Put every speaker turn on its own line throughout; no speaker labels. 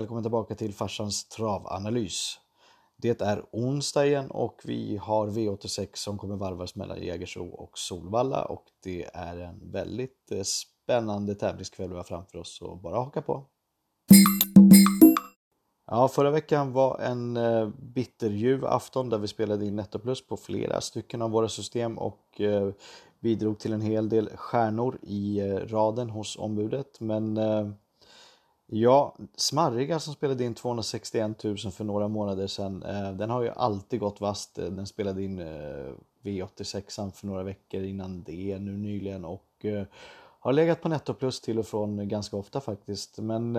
välkommen tillbaka till farsans travanalys. Det är onsdag igen och vi har V86 som kommer varvas mellan Jägersro och Solvalla och det är en väldigt eh, spännande tävlingskväll vi har framför oss så bara haka på. Ja, förra veckan var en eh, bitterljuv afton där vi spelade in nettoplus på flera stycken av våra system och eh, bidrog till en hel del stjärnor i raden hos ombudet men Ja, Smarriga som spelade in 261 000 för några månader sedan, eh, den har ju alltid gått vast. Eh, den spelade in eh, V86 för några veckor innan det nu nyligen och har legat på nettoplus till och från ganska ofta faktiskt. Men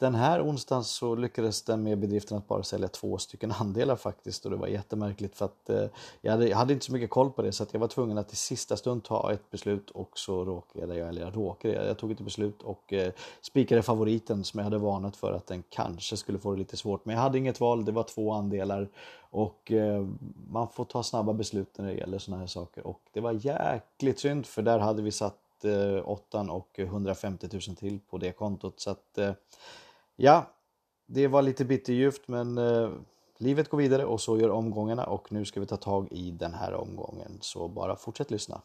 den här onsdagen så lyckades den med bedriften att bara sälja två stycken andelar faktiskt och det var jättemärkligt för att eh, jag, hade, jag, hade, inte så mycket koll på det så att jag var tvungen att i sista stund ta ett beslut och så råkade jag, eller jag råkade, jag, tog ett beslut och eh, spikade favoriten som jag hade varnat för att den kanske skulle få det lite svårt. Men jag hade inget val, det var två andelar och eh, man får ta snabba beslut när det gäller sådana här saker och det var jäkligt synd för där hade vi satt eh, åttan och 150 000 till på det kontot så att eh, Ja, det var lite bitterljuvt men eh, livet går vidare och så gör omgångarna och nu ska vi ta tag i den här omgången så bara fortsätt lyssna.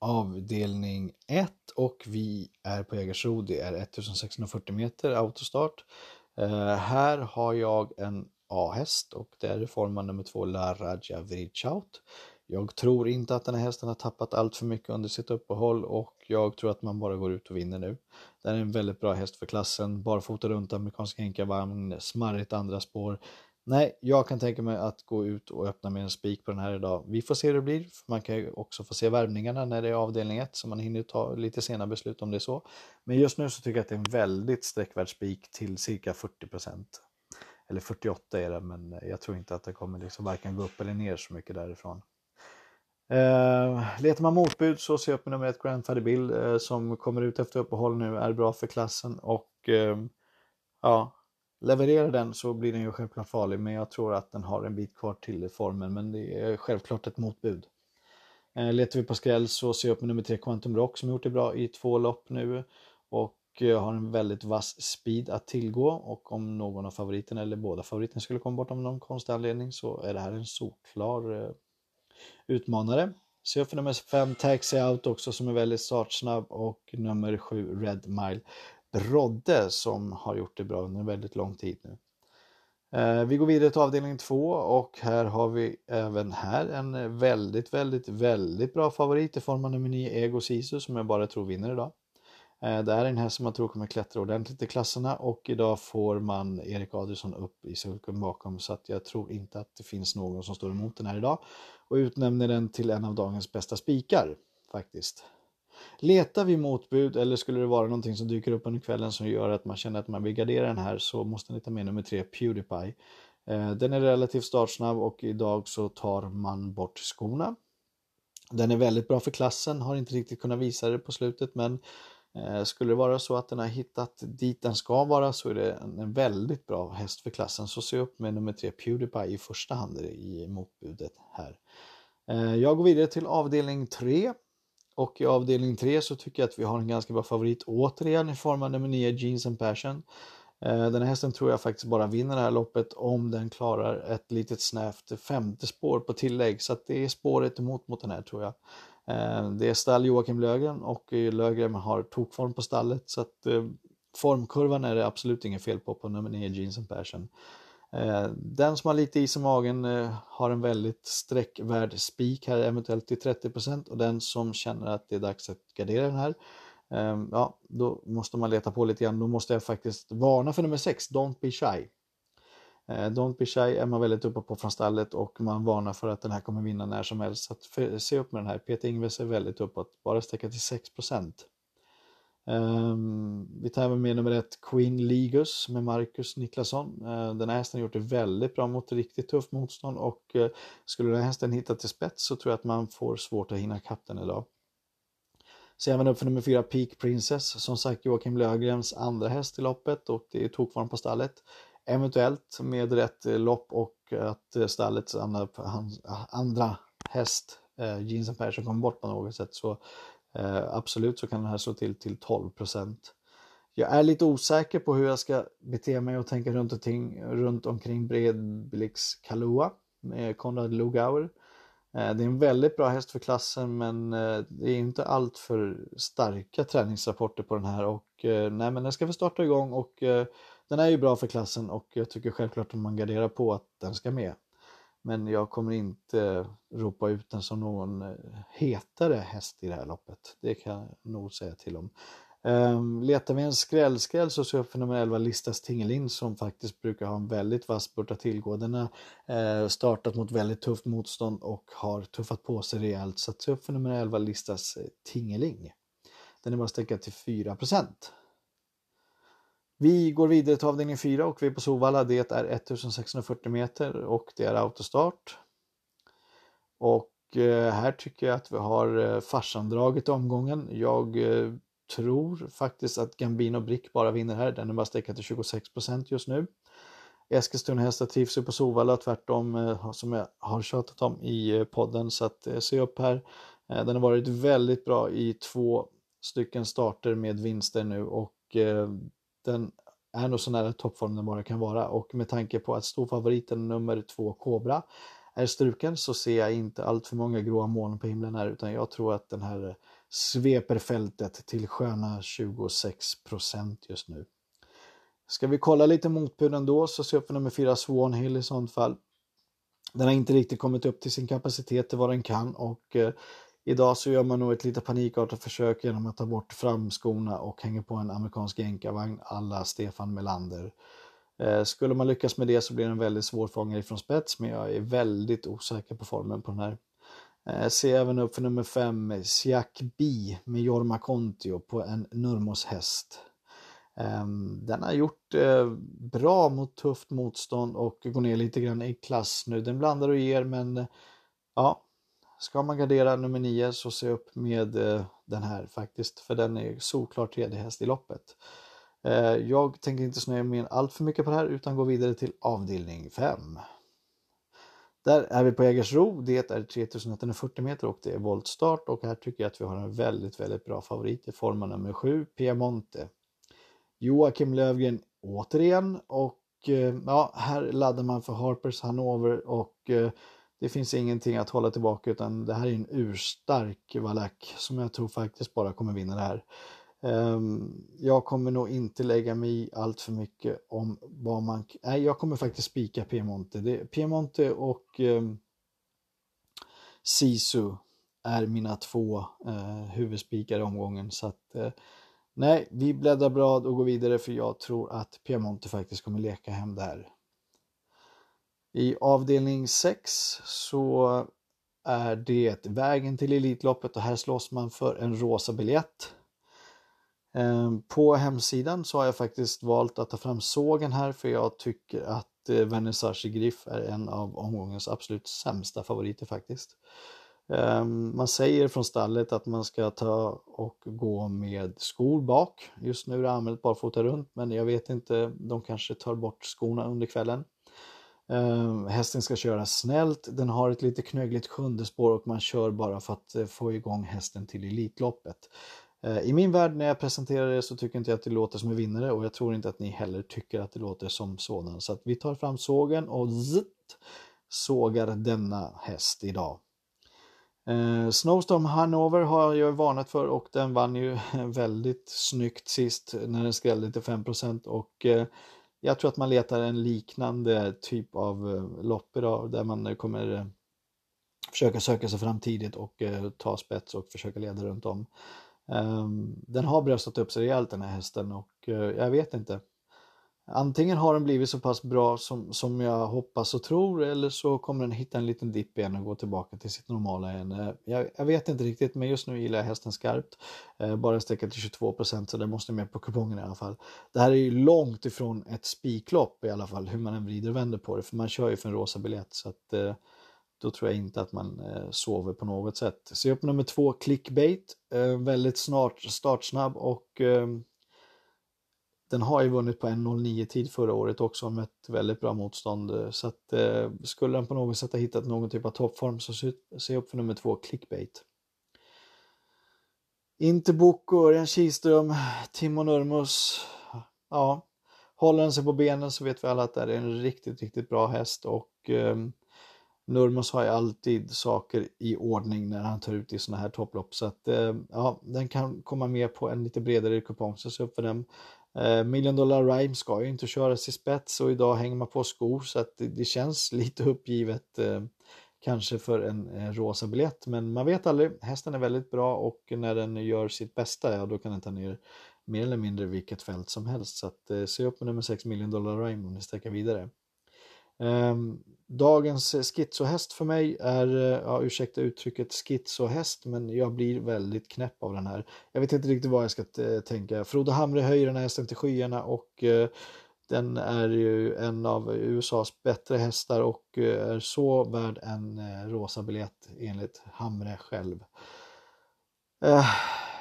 Avdelning 1 och vi är på Jägersro. Det är 1640 meter autostart. Eh, här har jag en A-häst och det är reforman nummer 2 La Raja Vrichaut. Jag tror inte att den här hästen har tappat allt för mycket under sitt uppehåll och jag tror att man bara går ut och vinner nu. Det är en väldigt bra häst för klassen, barfota runt amerikanska enkavagn, smarrigt andra spår. Nej, jag kan tänka mig att gå ut och öppna med en spik på den här idag. Vi får se hur det blir. Man kan ju också få se värvningarna när det är avdelning 1 så man hinner ta lite sena beslut om det är så. Men just nu så tycker jag att det är en väldigt sträckvärd spik till cirka 40 procent. Eller 48 är det, men jag tror inte att det kommer liksom varken gå upp eller ner så mycket därifrån. Eh, letar man motbud så ser jag upp med nummer ett Grandfather Bill eh, som kommer ut efter uppehåll nu, är bra för klassen och eh, ja, levererar den så blir den ju självklart farlig men jag tror att den har en bit kvar till formen men det är självklart ett motbud. Eh, letar vi på skräll så ser jag upp med nummer tre Quantum Rock som gjort det bra i två lopp nu och eh, har en väldigt vass speed att tillgå och om någon av favoriterna eller båda favoriterna skulle komma bort av någon konstig anledning så är det här en solklar eh, utmanare. Så jag för nummer 5 Taxi Out också som är väldigt startsnabb och nummer 7 Red Mile Brodde som har gjort det bra under väldigt lång tid nu. Eh, vi går vidare till avdelning 2 och här har vi även här en väldigt, väldigt, väldigt bra favorit i form av nummer 9 Ego Sisu som jag bara tror vinner idag. Eh, det här är en häst som man tror kommer klättra ordentligt i klasserna och idag får man Erik Adrisson upp i sulken bakom så att jag tror inte att det finns någon som står emot den här idag och utnämner den till en av dagens bästa spikar faktiskt. Letar vi motbud eller skulle det vara någonting som dyker upp under kvällen som gör att man känner att man vill gardera den här så måste ni ta med nummer tre Pewdiepie. Eh, den är relativt startsnabb och idag så tar man bort skorna. Den är väldigt bra för klassen, har inte riktigt kunnat visa det på slutet men Eh, skulle det vara så att den har hittat dit den ska vara så är det en väldigt bra häst för klassen. Så se upp med nummer tre Pewdiepie i första hand i motbudet här. Eh, jag går vidare till avdelning 3. Och i avdelning 3 så tycker jag att vi har en ganska bra favorit återigen i form av nummer 9 Jeans and Passion. Eh, den här hästen tror jag faktiskt bara vinner det här loppet om den klarar ett litet snävt femte spår på tillägg. Så att det är spåret emot mot den här tror jag. Eh, det är stall Joakim Lögren och Lögren har tokform på stallet så att eh, formkurvan är det absolut inget fel på på nummer 9 Jeans and Passion. Den som har lite is i magen eh, har en väldigt sträckvärd spik här, eventuellt till 30% och den som känner att det är dags att gardera den här Ja, då måste man leta på lite grann. Då måste jag faktiskt varna för nummer 6, Don't Be Shy. Eh, Don't Be Shy är man väldigt uppe på från stallet och man varnar för att den här kommer vinna när som helst. Så att se upp med den här. Peter Ingves är väldigt uppåt, bara sträcka till 6 um, ehm, Vi tar även med nummer ett Queen Ligus med Marcus Niklasson. Uh, eh, den här hästen har gjort det väldigt bra mot riktigt tufft motstånd och uh, skulle den här hästen hitta till spets så tror jag att man får svårt att hinna kapp den idag. Så även upp för nummer 4 Peak Princess, som sagt Joakim Lögrens andra häst i loppet och det är tokvarm på stallet. Eventuellt med rätt eh, lopp och att eh, stallets andra, andra häst, eh, Jeans Persson, kommer bort på något sätt så eh, absolut så kan den här slå till till 12 procent. Jag är lite osäker på hur jag ska bete mig och tänka runt omkring, runt omkring Bredblix Kalua med Konrad Lugauer. Eh, det är en väldigt bra häst för klassen men det är inte allt för starka träningsrapporter på den här och nej men den ska få starta igång och den är ju bra för klassen och jag tycker självklart att man garderar på att den ska med. Men jag kommer inte ropa ut den som någon eh, hetare häst i det här loppet. Det kan jag nog säga till om. Um, letar vi en skrällskräll så ser jag för nummer 11 Listas Tingelin som faktiskt brukar ha en väldigt vass spurt att tillgå. Den har uh, startat mot väldigt tufft motstånd och har tuffat på sig rejält. Så se upp för nummer 11 Listas Tingeling. Den är bara stäckad till 4 vi går vidare till avdelning 4 och vi är på Sovalla. Det är 1640 meter och det är autostart. Och eh, här tycker jag att vi har farsandraget farsan dragit omgången. Jag eh, tror faktiskt att Gambino Brick bara vinner här. Den är bara sträckad till 26 procent just nu. Eskilstuna hästar trivs ju på Sovalla tvärtom som jag har tjatat om i podden så att se upp här. Den har varit väldigt bra i två stycken starter med vinster nu och den är nog så nära toppform den bara kan vara och med tanke på att storfavoriten nummer två Cobra är struken så ser jag inte allt för många gråa moln på himlen här utan jag tror att den här sveper fältet till sköna 26% just nu. Ska vi kolla lite motbud ändå så ser jag för nummer 4 Swanhill i sånt fall. Den har inte riktigt kommit upp till sin kapacitet till vad den kan och eh, idag så gör man nog ett lite panikartat försök genom att ta bort framskorna och hänga på en amerikansk jänkarvagn alla Stefan Melander. Eh, skulle man lyckas med det så blir den väldigt svårfångad ifrån spets men jag är väldigt osäker på formen på den här. Eh, Se även upp för nummer 5, Siak Bi med Jorma Kontio på en Nurmos häst. Ehm, den har gjort eh, bra mot tufft motstånd och går ner lite grann i klass nu. Den blandar och ger men ja, ska man gardera nummer 9 så se upp med eh, den här faktiskt för den är såklart tredje häst i loppet. Eh, jag tänker inte snöa mig allt för mycket på det här utan gå vidare till avdelning 5. Där är vi på Jägersro. Det är 3140 meter och det är voltstart och här tycker jag att vi har en väldigt, väldigt bra favorit i form nummer 7, Piemonte. Joakim Lövgren återigen och eh, ja, här laddar man för Harpers Hanover och eh, det finns ingenting att hålla tillbaka utan det här är en urstark valack som jag tror faktiskt bara kommer vinna det här. Ehm, jag kommer nog inte lägga mig i allt för mycket om vad man... Nej, jag kommer faktiskt spika Piemonte. Det, Piemonte och eh, Sisu är mina två eh, huvudspikar i omgången. Så att, eh, nej, vi bläddrar blad och går vidare för jag tror att Piemonte faktiskt kommer leka hem där. I avdelning 6 så är det vägen till Elitloppet och här slåss man för en rosa biljett. Ehm, på hemsidan så har jag faktiskt valt att ta fram sågen här för jag tycker att eh, Vernissage Griff är en av omgångens absolut sämsta favoriter faktiskt. Ehm, man säger från stallet att man ska ta och gå med skor bak. Just nu är det använt barfota runt men jag vet inte, de kanske tar bort skorna under kvällen. Ehm, hästen ska köra snällt, den har ett lite knögligt sjunde spår och man kör bara för att eh, få igång hästen till Elitloppet. Eh, I min värld när jag presenterar det så tycker inte jag att det låter som en vinnare och jag tror inte att ni heller tycker att det låter som sådan. Så att vi tar fram sågen och zitt, sågar denna häst idag. Eh, Snowstorm Hanover har jag varnat för och den vann ju väldigt snyggt sist när den skrällde till 5% och eh, jag tror att man letar en liknande typ av eh, lopp idag där man eh, kommer eh, försöka söka sig fram tidigt och ta spets och försöka leda runt om. Ehm, den har bröstat upp sig rejält den här hästen och jag vet inte. Antingen har den blivit så pass bra som, som jag hoppas och tror eller så kommer den hitta en liten dipp igen och gå tillbaka till sitt normala igen. Eh, jag, jag vet inte riktigt men just nu gillar jag hästen skarpt. Eh, bara sträcka till 22% så det måste med på kupongen i alla fall. Det här är ju långt ifrån ett spiklopp i alla fall hur man än vrider och vänder på det för man kör ju för en rosa biljett så att eh, då tror jag inte att man eh, sover på något sätt. Se upp nummer två, clickbait. Eh, väldigt snart startsnabb och ehm, den har ju vunnit på 1.09 tid förra året också med ett väldigt bra motstånd. Så att eh, skulle den på något sätt ha hittat någon typ av toppform så se, upp för nummer två, clickbait. Inte Boko, Örjan Kihlström, Timo Urmus. Ja, håller den sig på benen så vet vi alla att det är en riktigt, riktigt bra häst och eh, Nurmos har ju alltid saker i ordning när han tar ut i sådana här topplopp så att eh, ja, den kan komma med på en lite bredare kupong så se upp för den. Eh, Million Dollar Rhyme ska ju inte köras i spets och idag hänger man på skor så att det, det känns lite uppgivet eh, kanske för en, en rosa biljett men man vet aldrig. Hästen är väldigt bra och när den gör sitt bästa ja då kan den ta ner mer eller mindre vilket fält som helst så att eh, se upp med nummer 6 Million Dollar Rhyme om ni sträcker vidare. Ehm, dagens schizohäst för mig är, eh, ja, ursäkta uttrycket schizohäst, men jag blir väldigt knäpp av den här. Jag vet inte riktigt vad jag ska eh, tänka. Frode Hamre höjer den här hästen till skyarna och eh, den är ju en av USAs bättre hästar och eh, är så värd en eh, rosa biljett enligt Hamre själv. Eh,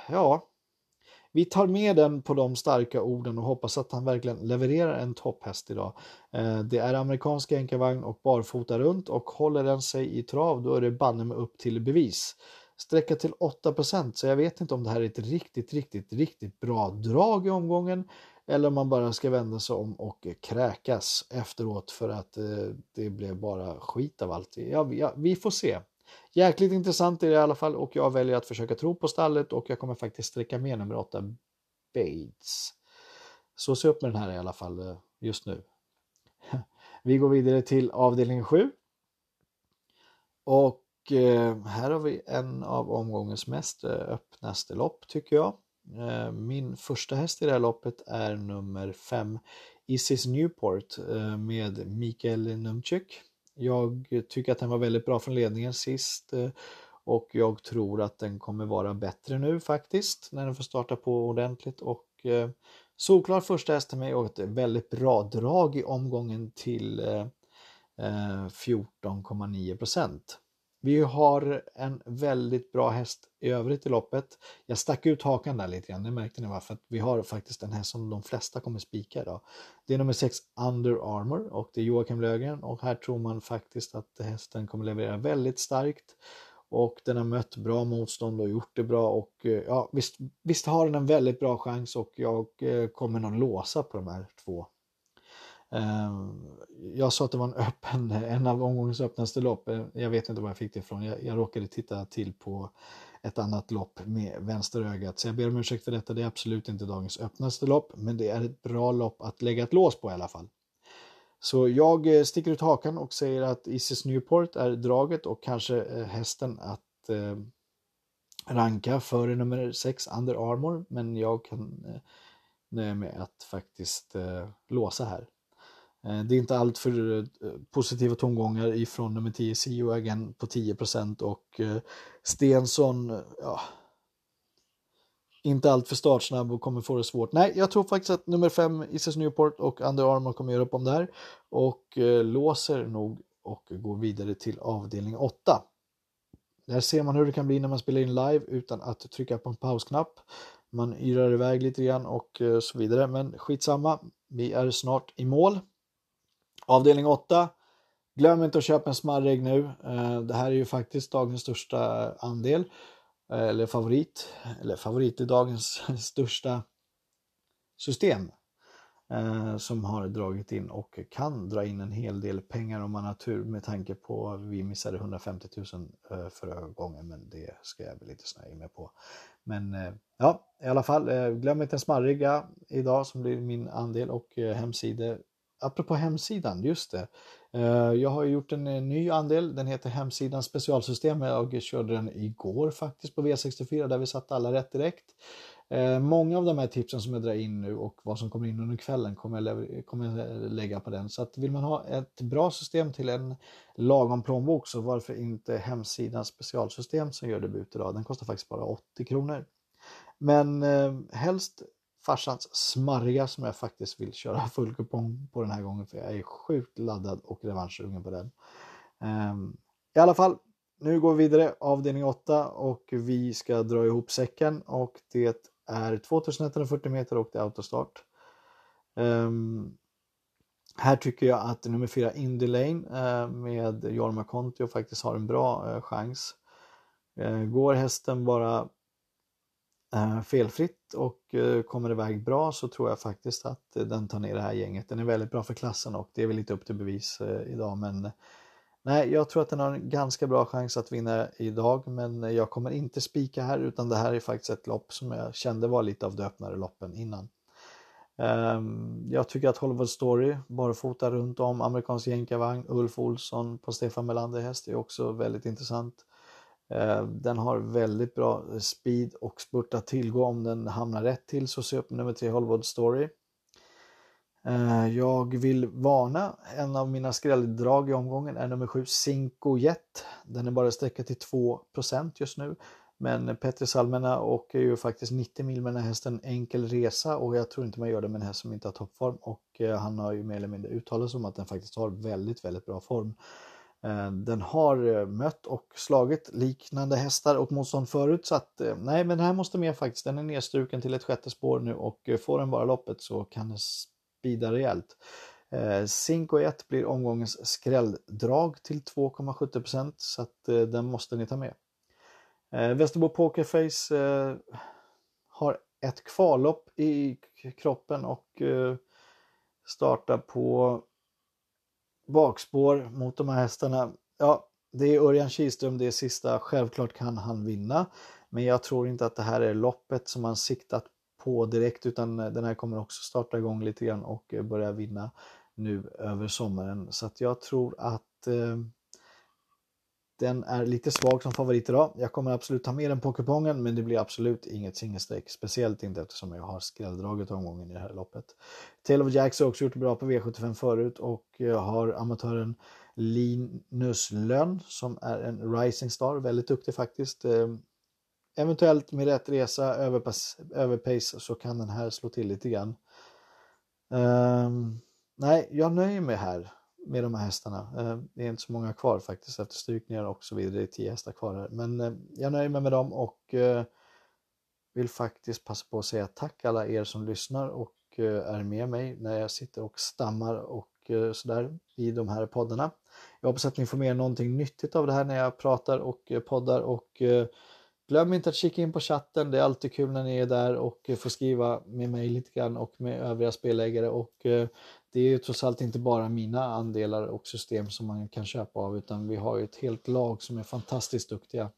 ja, vi tar med den på de starka orden och hoppas att han verkligen levererar en topphäst idag. Eh, det är amerikansk enkavagn och barfota runt och håller den sig i trav då är det banne med upp till bevis. Sträcka till 8% så jag vet inte om det här är ett riktigt, riktigt, riktigt bra drag i omgången eller om man bara ska vända sig om och kräkas efteråt för att eh, det blev bara skit av allt. Ja, vi får se. Jäkligt intressant är det i alla fall och jag väljer att försöka tro på stallet och jag kommer faktiskt sträcka med nummer 8 Bates. Så se upp med den här i alla fall eh, just nu. Vi går vidare till avdelning 7. Och eh, här har vi en av omgångens mest eh, öppnaste lopp tycker jag. Min första häst i det här loppet är nummer 5 Isis Newport med Mikael Numchuk. Jag tycker att den var väldigt bra från ledningen sist eh, och jag tror att den kommer vara bättre nu faktiskt när den får starta på ordentligt och eh, solklar första häst till mig och ett väldigt bra drag i omgången till eh, eh, 14,9 procent. Vi har en väldigt bra häst i övrigt i loppet. Jag stack ut hakan där lite grann, det märkte ni va? För att vi har faktiskt en häst som de flesta kommer spika idag. Det är nummer 6 Under Armour och det är Joakim Lögren och här tror man faktiskt att hästen kommer leverera väldigt starkt. Och den har mött bra motstånd och gjort det bra och eh, ja visst, visst har den en väldigt bra chans och jag eh, kommer nog låsa på de här två Ehm, jag sa att det var en öppen, en av omgångens öppnaste lopp. Eh, jag vet inte var jag fick det ifrån. Jag, jag råkade titta till på ett annat lopp med vänster ögat. Så jag ber om ursäkt för detta. Det är absolut inte dagens öppnaste lopp, men det är ett bra lopp att lägga ett lås på i alla fall. Så jag eh, sticker ut hakan och säger att Isis Newport är draget och kanske eh, hästen att eh, ranka före nummer 6 Under Armour. Men jag kan eh, nöja mig med att faktiskt eh, låsa här. Eh, det är inte allt för eh, positiva tongångar ifrån nummer 10 Sioagen på 10% och eh, Stensson, ja, inte allt för startsnabb och kommer få det svårt. Nej, jag tror faktiskt att nummer 5 Isis Newport och Under Armour kommer göra upp om det här och låser nog och går vidare till avdelning 8. Där ser man hur det kan bli när man spelar in live utan att trycka på en pausknapp. Man yrar iväg lite grann och så vidare, men skitsamma. Vi är snart i mål. Avdelning 8. Glöm inte att köpa en smarrig nu. Eh, det här är ju faktiskt dagens största andel. Eh, eller favorit. Eller favorit i dagens största system. Eh, som har dragit in och kan dra in en hel del pengar om man har tur med tanke på att vi missade 150 000 förra gången men det ska jag väl inte snöa med på. Men ja, i alla fall, glöm inte en smarriga idag som blir min andel och hemsida apropå hemsidan, just det. Eh, jag har gjort en eh, ny andel, den heter Hemsidan specialsystem. Jag körde den igår faktiskt på V64 där vi satte alla rätt direkt. Eh, många av de här tipsen som jag drar in nu och vad som kommer in under kvällen kommer jag, kommer jag lägga på den. Så att vill man ha ett bra system till en lagom plånbok så varför inte hemsidans specialsystem som gör debut idag. Den kostar faktiskt bara 80 kronor. Men eh, helst farsans smarriga som jag faktiskt vill köra full kupong på den här gången för jag är sjukt laddad och revanschsugen på den. Um, I alla fall, nu går vi vidare avdelning 8 och vi ska dra ihop säcken och det är 2140 meter och det är autostart. Um, här tycker jag att nummer 4 Indy Lane uh, med Jorma Kontio faktiskt har en bra uh, chans. Eh, går hästen bara Eh, felfritt och eh, kommer iväg bra så tror jag faktiskt att den tar ner det här gänget. Den är väldigt bra för klassen och det är väl lite upp till bevis eh, idag men nej, jag tror att den har en ganska bra chans att vinna idag men jag kommer inte spika här utan det här är faktiskt ett lopp som jag kände var lite av de öppnare loppen innan. Ehm, jag tycker att Hollywood Story, barfota runt om, amerikansk jänkarvagn, Ulf Olsson på Stefan Melander häst är också väldigt intressant. Eh, den har väldigt bra eh, speed och spurt att tillgå om den hamnar rätt till så se upp nummer 3, Hollywood Story. Eh, jag vill varna, en av mina skrälldrag i omgången är nummer 7 Cinco Jet. Den är bara sträckad till 2% just nu. Men Petri Salmena åker ju faktiskt 90 mil med den här hästen enkel resa och jag tror inte man gör det med en häst som inte har toppform och han har ju mer eller mindre uttalat sig om att den faktiskt har väldigt, väldigt bra form. Eh, den har eh, mött och slagit liknande hästar och motstånd förut så att eh, nej men den här måste med faktiskt. Den är nedstruken till ett sjätte spår nu och får den bara loppet så kan den spida rejält. Cinco 1 blir omgångens skrälldrag till 2,70% så att den måste ni ta med. Västerbo Pokerface har ett kvallopp i kroppen och startar på bakspår mot de här hästarna. Ja, det är Örjan Kihlström, det är sista. Självklart kan han vinna. Men jag tror inte att det här är loppet som han siktat på direkt utan den här kommer också starta igång lite grann och börja vinna nu över sommaren. Så att jag tror att eh, den är lite svag som favorit idag. Jag kommer absolut ta med den på kupongen men det blir absolut inget singelstreck. Speciellt inte eftersom jag har skrälldraget omgången i det här loppet. Tail of Jacks har också gjort det bra på V75 förut och jag har amatören Linus Lönn som är en rising star, väldigt duktig faktiskt. Ehm, eventuellt med rätt resa, överpace, så kan den här slå till lite grann. Um, nej, jag nöjer mig här med de här hästarna. Eh, det är inte så många kvar faktiskt efter strykningar och så vidare. Det är tio hästar kvar här. Men eh, jag nöjer mig med dem och eh, vill faktiskt passa på att säga tack alla er som lyssnar och är med mig när jag sitter och stammar och sådär i de här poddarna. Jag hoppas att ni får med er någonting nyttigt av det här när jag pratar och poddar och glöm inte att kika in på chatten. Det är alltid kul när ni är där och eh, får skriva med mig lite grann och med övriga spelägare och eh, det är ju trots allt inte bara mina andelar och system som man kan köpa av utan vi har ju ett helt lag som är fantastiskt duktiga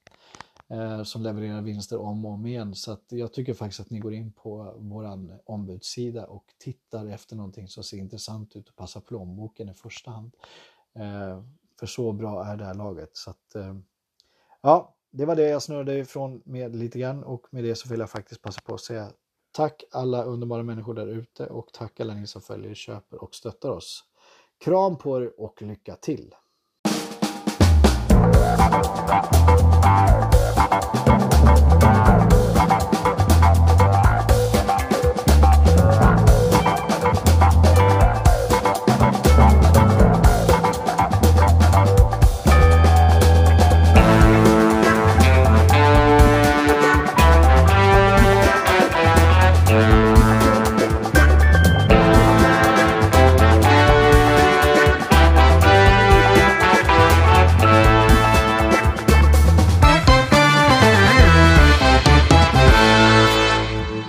eh, som levererar vinster om och om igen. Så att jag tycker faktiskt att ni går in på våran ombudssida och tittar efter någonting som ser intressant ut och passar plånboken i första hand. För så bra är det här laget. Så att, ja, det var det jag snurrade ifrån med lite grann och med det så vill jag faktiskt passa på att säga Tack alla underbara människor där ute och tack alla ni som följer, köper och stöttar oss. Kram på er och lycka till!